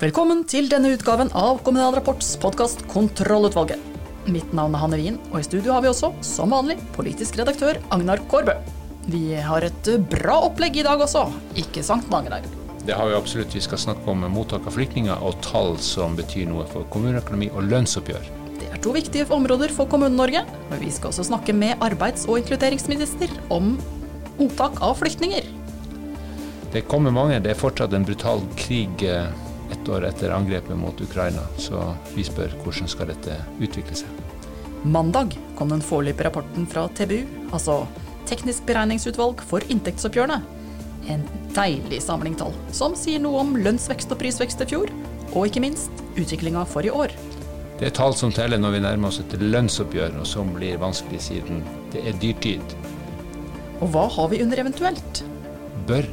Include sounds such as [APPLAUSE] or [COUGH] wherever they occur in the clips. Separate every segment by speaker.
Speaker 1: Velkommen til denne utgaven av Kommunal Rapports podkast Kontrollutvalget. Mitt navn er Hanne Wien, og i studio har vi også, som vanlig, politisk redaktør Agnar Kårbø. Vi har et bra opplegg i dag også, ikke sant Agnar?
Speaker 2: Det har vi absolutt. Vi skal snakke om mottak av flyktninger og tall som betyr noe for kommuneøkonomi og lønnsoppgjør.
Speaker 1: Det er to viktige områder for Kommune-Norge, men vi skal også snakke med arbeids- og inkluderingsminister om mottak av flyktninger.
Speaker 2: Det kommer mange. Det er fortsatt en brutal krig eh, ett år etter angrepet mot Ukraina. Så vi spør hvordan skal dette utvikle seg.
Speaker 1: Mandag kom den foreløpige rapporten fra TBU, altså Teknisk beregningsutvalg for inntektsoppgjørene. En deilig samling tall, som sier noe om lønnsvekst og prisvekst i fjor, og ikke minst utviklinga for i år.
Speaker 2: Det er tall som teller når vi nærmer oss et lønnsoppgjør, og som blir vanskelig siden det er dyrtid.
Speaker 1: Og hva har vi under eventuelt?
Speaker 2: Bør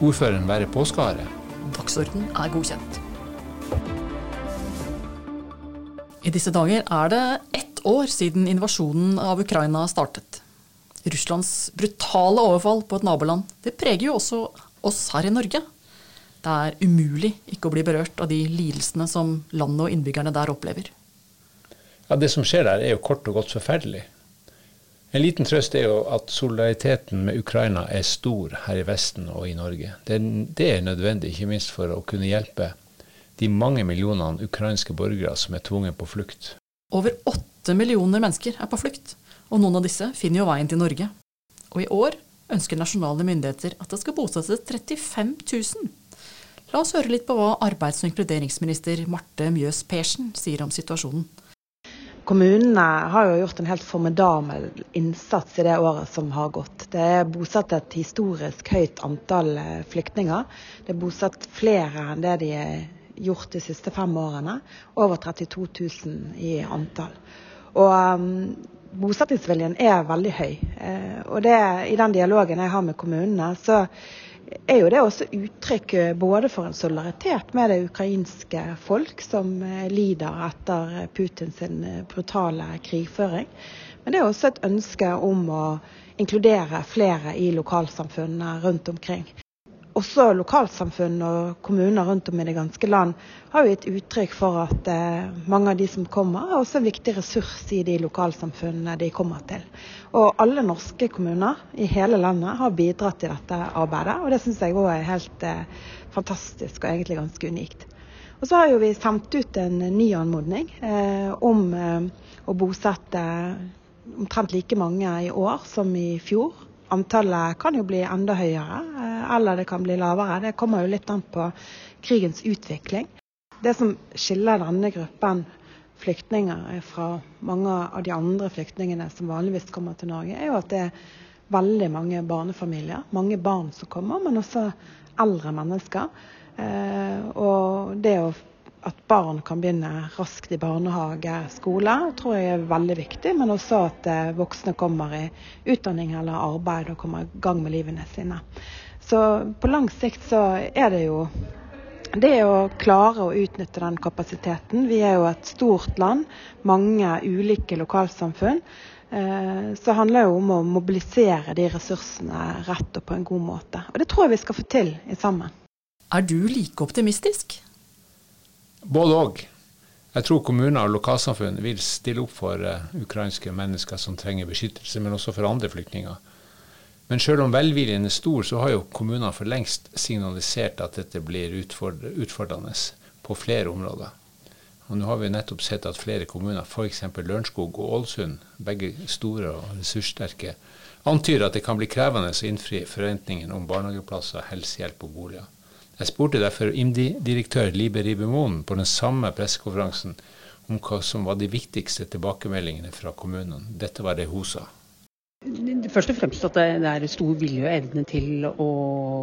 Speaker 2: ordføreren være påskehare?
Speaker 1: Dagsorden er godkjent. I disse dager er det ett år siden invasjonen av Ukraina startet. Russlands brutale overfall på et naboland det preger jo også oss her i Norge. Det er umulig ikke å bli berørt av de lidelsene som landet og innbyggerne der opplever.
Speaker 2: Ja, Det som skjer der, er jo kort og godt forferdelig. En liten trøst er jo at solidariteten med Ukraina er stor her i Vesten og i Norge. Det, det er nødvendig, ikke minst for å kunne hjelpe de mange millionene ukrainske borgere som er tvunget på flukt.
Speaker 1: Over åtte millioner mennesker er på flukt, og noen av disse finner jo veien til Norge. Og i år ønsker nasjonale myndigheter at det skal bosettes 35 000. La oss høre litt på hva arbeids- og inkluderingsminister Marte Mjøs Persen sier om situasjonen.
Speaker 3: Kommunene har jo gjort en helt formidabel innsats i det året som har gått. Det er bosatt et historisk høyt antall eh, flyktninger. Det er bosatt flere enn det de har gjort de siste fem årene. Over 32 000 i antall. Og um, bosettingsviljen er veldig høy. Eh, og det, i den dialogen jeg har med kommunene, så er jo det også uttrykk eh, både for en solidaritet med det ukrainske folk, som eh, lider etter Putins eh, brutale krigføring. Men det er også et ønske om å inkludere flere i lokalsamfunnene rundt omkring også lokalsamfunn og kommuner rundt om i det ganske land har jo gitt uttrykk for at eh, mange av de som kommer, er også en viktig ressurs i de lokalsamfunnene de kommer til. Og alle norske kommuner i hele landet har bidratt til dette arbeidet, og det syns jeg òg er helt eh, fantastisk og egentlig ganske unikt. Og så har jo vi sendt ut en ny anmodning eh, om eh, å bosette omtrent like mange i år som i fjor. Antallet kan jo bli enda høyere, eller det kan bli lavere. Det kommer jo litt an på krigens utvikling. Det som skiller denne gruppen flyktninger fra mange av de andre flyktningene som vanligvis kommer til Norge, er jo at det er veldig mange barnefamilier, mange barn som kommer, men også eldre mennesker. Eh, og det at barn kan begynne raskt i barnehage, skole, tror jeg er veldig viktig. Men også at eh, voksne kommer i utdanning eller arbeid og kommer i gang med livene sine. Så på lang sikt så er det jo det å klare å utnytte den kapasiteten. Vi er jo et stort land, mange ulike lokalsamfunn. Eh, så handler det jo om å mobilisere de ressursene rett og på en god måte. Og det tror jeg vi skal få til i sammen.
Speaker 1: Er du like optimistisk?
Speaker 2: Både òg. Jeg tror kommuner og lokalsamfunn vil stille opp for uh, ukrainske mennesker som trenger beskyttelse, men også for andre flyktninger. Men selv om velviljen er stor, så har jo kommunene for lengst signalisert at dette blir utfordrende på flere områder. Og nå har vi nettopp sett at flere kommuner, f.eks. Lørenskog og Ålesund, begge store og ressurssterke, antyder at det kan bli krevende å innfri forventningene om barnehageplasser, helsehjelp og boliger. Jeg spurte derfor IMDi-direktør Libe Ribemoen på den samme pressekonferansen om hva som var de viktigste tilbakemeldingene fra kommunene. Dette var det hun sa.
Speaker 4: Først og fremst at det er stor vilje og evne til å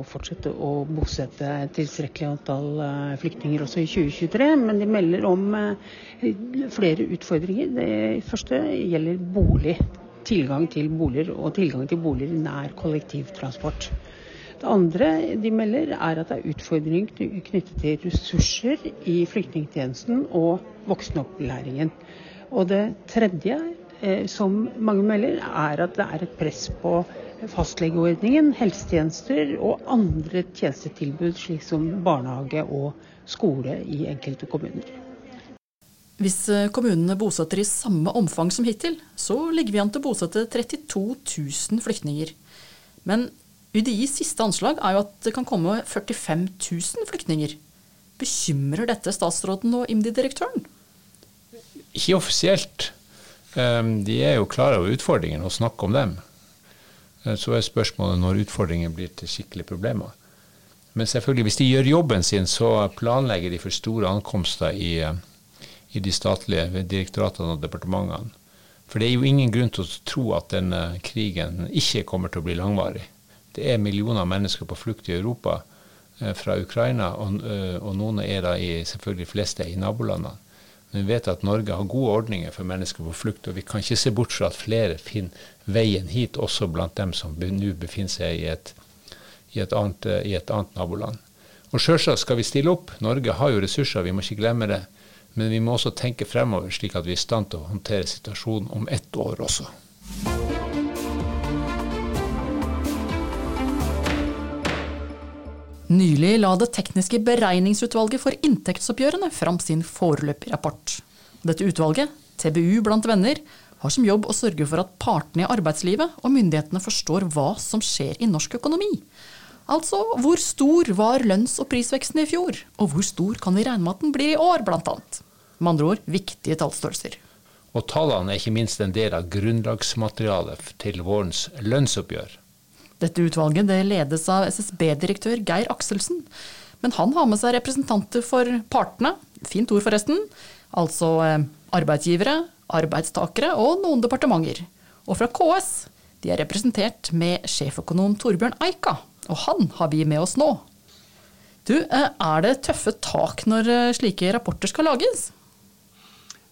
Speaker 4: fortsette å bosette tilstrekkelig antall eh, flyktninger også i 2023. Men de melder om eh, flere utfordringer. Det første gjelder bolig. Tilgang til boliger og tilgang til boliger nær kollektivtransport. Det andre de melder, er at det er utfordringer knyttet til ressurser i flyktningtjenesten og voksenopplæringen. Og det tredje som mange melder, er at det er et press på fastlegeordningen, helsetjenester og andre tjenestetilbud, slik som barnehage og skole i enkelte kommuner.
Speaker 1: Hvis eh, kommunene bosetter i samme omfang som hittil, så ligger vi an til å bosette 32 000 flyktninger. Men UDIs siste anslag er jo at det kan komme 45 000 flyktninger. Bekymrer dette statsråden og IMDi-direktøren?
Speaker 2: Ikke offisielt. Ehm, de er jo klar over utfordringene og snakker om dem. Eh, så er spørsmålet når utfordringen blir til skikkelige problemer. Men selvfølgelig, hvis de gjør jobben sin, så planlegger de for store ankomster i, eh, i de statlige direktoratene og departementene. For det er jo ingen grunn til å tro at denne krigen ikke kommer til å bli langvarig. Det er millioner av mennesker på flukt i Europa eh, fra Ukraina, og, og noen er da i, selvfølgelig fleste i nabolandene. Men vi vet at Norge har gode ordninger for mennesker på flukt, og vi kan ikke se bort fra at flere finner veien hit, også blant dem som nå befinner seg i et, i et, annet, i et annet, naboland. Og Selvsagt skal vi stille opp. Norge har jo ressurser, vi må ikke glemme det. Men vi må også tenke fremover, slik at vi er i stand til å håndtere situasjonen om ett år også.
Speaker 1: Nylig la Det tekniske beregningsutvalget for inntektsoppgjørene fram sin foreløpige rapport. Dette utvalget, TBU blant venner, har som jobb å sørge for at partene i arbeidslivet og myndighetene forstår hva som skjer i norsk økonomi. Altså hvor stor var lønns- og prisveksten i fjor, og hvor stor kan vi regne med at den blir i år, blant annet. Med andre ord viktige tallstørrelser.
Speaker 2: Og tallene er ikke minst en del av grunnlagsmaterialet til vårens lønnsoppgjør.
Speaker 1: Dette utvalget det ledes av SSB-direktør Geir Akselsen. Men han har med seg representanter for partene, fint ord forresten, altså eh, arbeidsgivere, arbeidstakere og noen departementer. Og fra KS, de er representert med sjeføkonom Torbjørn Eika, og han har vi med oss nå. Du, eh, er det tøffe tak når eh, slike rapporter skal lages?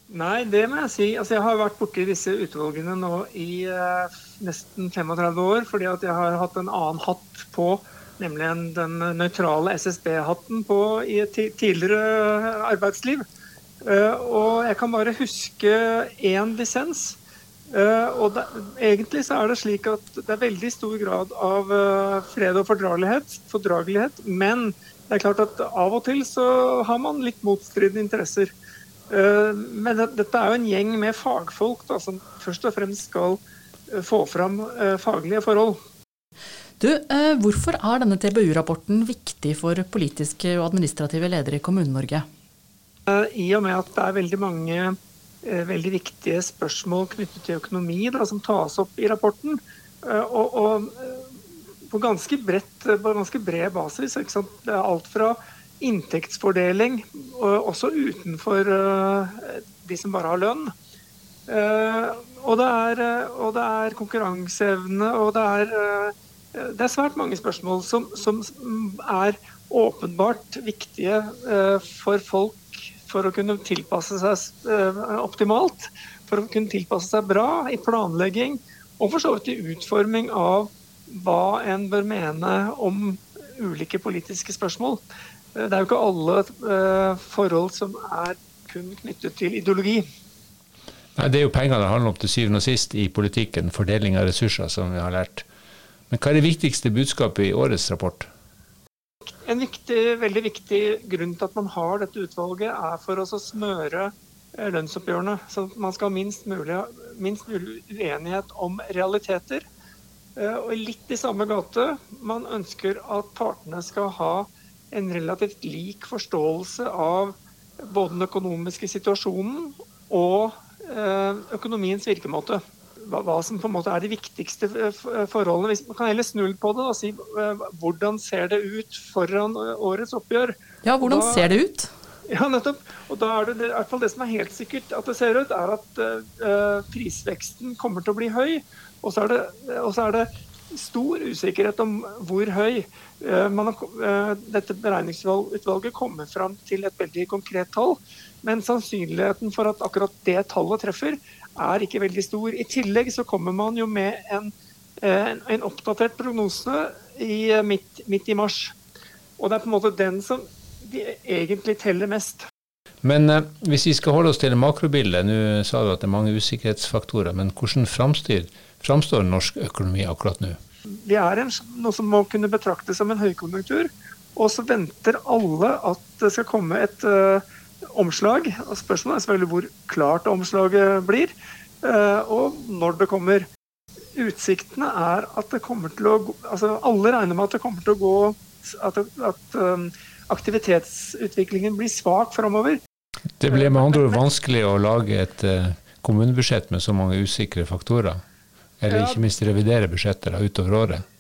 Speaker 5: Nei, det må jeg si. Altså, jeg har vært borti disse utvalgene nå i nesten 35 år, fordi at jeg har hatt en annen hatt på, nemlig den nøytrale SSB-hatten på i et tidligere arbeidsliv. Uh, og jeg kan bare huske én lisens. Uh, og det, egentlig så er det slik at det er veldig stor grad av fred og fordragelighet, fordragelighet, men det er klart at av og til så har man litt motstridende interesser. Eh, men dette er jo en gjeng med fagfolk da, som først og fremst skal eh, få fram eh, faglige forhold.
Speaker 1: Du, Hvorfor er denne TBU-rapporten viktig for politiske og administrative ledere i Kommune-Norge?
Speaker 5: I og med at det er veldig mange veldig viktige spørsmål knyttet til økonomi da, som tas opp i rapporten. Og, og på, ganske bredt, på ganske bred basis. Det er alt fra inntektsfordeling, også utenfor eh, de som bare har lønn. Eh, og det er, eh, og det er konkurranseevne, og det er, det er svært mange spørsmål som, som, er åpenbart viktige for folk for å kunne tilpasse seg optimalt. For å kunne tilpasse seg bra i planlegging, og for så vidt i utforming av hva en bør mene om ulike politiske spørsmål. Det er jo ikke alle forhold som er kun knyttet til ideologi.
Speaker 2: Nei, Det er jo penger det handler om til syvende og sist i politikken, fordeling av ressurser, som vi har lært. Men hva er det viktigste budskapet i årets rapport?
Speaker 5: En viktig, veldig viktig grunn til at man har dette utvalget, er for å smøre eh, lønnsoppgjørene. Så man skal ha minst mulig, minst mulig uenighet om realiteter. Eh, og litt i samme gate. Man ønsker at partene skal ha en relativt lik forståelse av både den økonomiske situasjonen og økonomiens virkemåte. Hva som på en måte er de viktigste eh, forholdene. Hvis man kan heller snu på det og si eh, hvordan ser det ut foran årets oppgjør.
Speaker 1: Ja, hvordan da, ser det ut? [LAUGHS]
Speaker 5: Ja, nettopp. Og da er det, i hvert fall det som er helt sikkert at det ser ut, er at prisveksten kommer til å bli høy. Og så er det, og så er det stor usikkerhet om hvor høy. Eh, har, eh, dette beregningsutvalget kommer fram til et veldig konkret tall, men sannsynligheten for at akkurat det tallet treffer, er ikke veldig stor. I tillegg så kommer man jo med en, eh, en oppdatert prognose i, midt, midt, i mars. Og det er på en måte den som egentlig teller mest.
Speaker 2: Men eh, hvis vi skal holde oss til makrobildet, nå sa du at det er mange usikkerhetsfaktorer, men hvordan framstyr, framstår norsk økonomi akkurat nå?
Speaker 5: Vi er en, noe som må kunne betraktes som en høykonjunktur. Og så venter alle at det skal komme et uh, omslag. Og spørsmålet er selvfølgelig hvor klart omslaget blir, uh, og når det kommer. Utsiktene er at det kommer til å altså Alle regner med at det kommer til å gå At, at um, aktivitetsutviklingen blir svak framover.
Speaker 2: Det blir med andre ord vanskelig å lage et uh, kommunebudsjett med så mange usikre faktorer? Eller ikke minst revidere budsjetter utover året?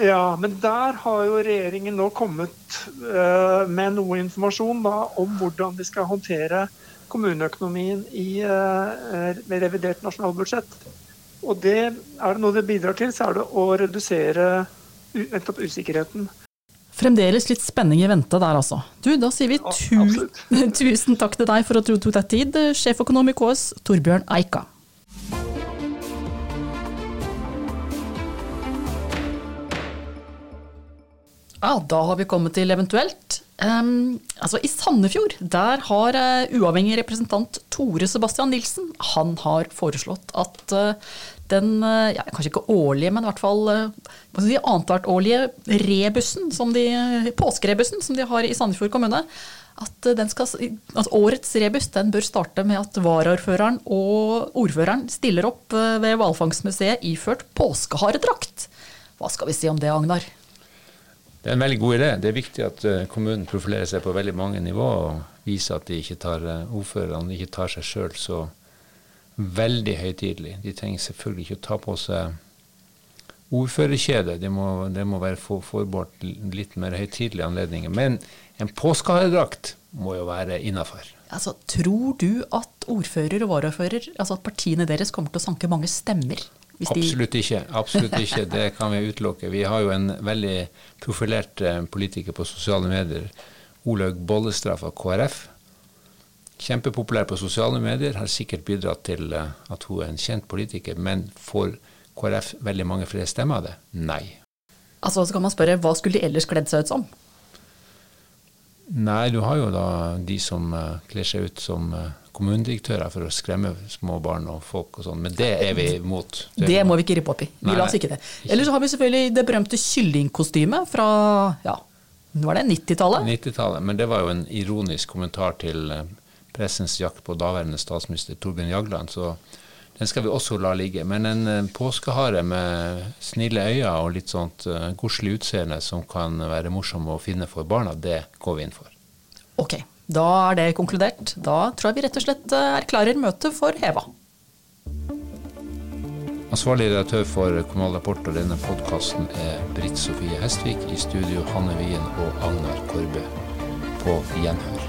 Speaker 5: Ja, men der har jo regjeringen nå kommet uh, med noe informasjon da, om hvordan de skal håndtere kommuneøkonomien i uh, revidert nasjonalbudsjett. Og det er det noe det bidrar til, så er det å redusere nettopp usikkerheten.
Speaker 1: Fremdeles litt spenning i vente der, altså. Du, da sier vi tu [LAUGHS] tusen takk til deg for at du tok deg tid, sjeføkonom i KS, Torbjørn Eika. Ja, da har vi kommet til eventuelt. Um, altså I Sandefjord der har uh, uavhengig representant Tore Sebastian Nilsen han har foreslått at uh, den uh, ja, kanskje ikke årlige, men i hvert fall uh, si, annethvert-årlige rebussen, som de, påskerebussen som de har i Sandefjord kommune, at, skal, at, årets rebus den bør starte med at varaordføreren og ordføreren stiller opp ved hvalfangstmuseet iført påskeharedrakt. Hva skal vi si om det, Agnar?
Speaker 2: Det er en veldig god idé. Det er viktig at eh, kommunen profilerer seg på veldig mange nivåer og viser at de ikke tar eh, ordførerne ikke tar seg sjøl så veldig høytidelig. De trenger selvfølgelig ikke å ta på seg ordførerkjedet. Det må, det må være for, forbeholdt litt mer høytidelige anledninger. Men en påskeharedrakt må jo være innafor.
Speaker 1: Altså, tror du at ordfører og varaordfører, altså at partiene deres kommer til å sanke mange stemmer
Speaker 2: Absolutt ikke. Absolutt ikke. Det kan vi utelukke. Vi har jo en veldig profilert eh, politiker på sosiale medier, Olaug Bollestad fra KrF. Kjempepopulær på sosiale medier, har sikkert bidratt til eh, at hun er en kjent politiker. Men får KrF veldig mange flere stemmer av det? Nei.
Speaker 1: Altså, så kan man spørre, Hva skulle de ellers kledd seg ut som?
Speaker 2: Nei, du har jo da de som uh, kler seg ut som uh, kommunedirektører for å skremme små barn og folk og sånn, men det er vi imot.
Speaker 1: Det, det må vi ikke rippe opp i. Vi la oss ikke det. Eller så har vi selvfølgelig det berømte kyllingkostymet fra ja, var det 90-tallet?
Speaker 2: 90-tallet, men det var jo en ironisk kommentar til eh, pressens jakt på daværende statsminister Torbjørn Jagland, så den skal vi også la ligge. Men en eh, påskehare med snille øyne og litt sånt uh, godslig utseende som kan være morsom å finne for barna, det går vi inn for.
Speaker 1: Ok. Da er det konkludert. Da tror jeg vi rett og slett eh, erklærer møtet for heva.
Speaker 2: Ansvarlig redaktør for Kommunal Rapport og denne podkasten er Britt Sofie Hestvik. I studio Hanne Wien og Agnar Korbe. På gjenhør.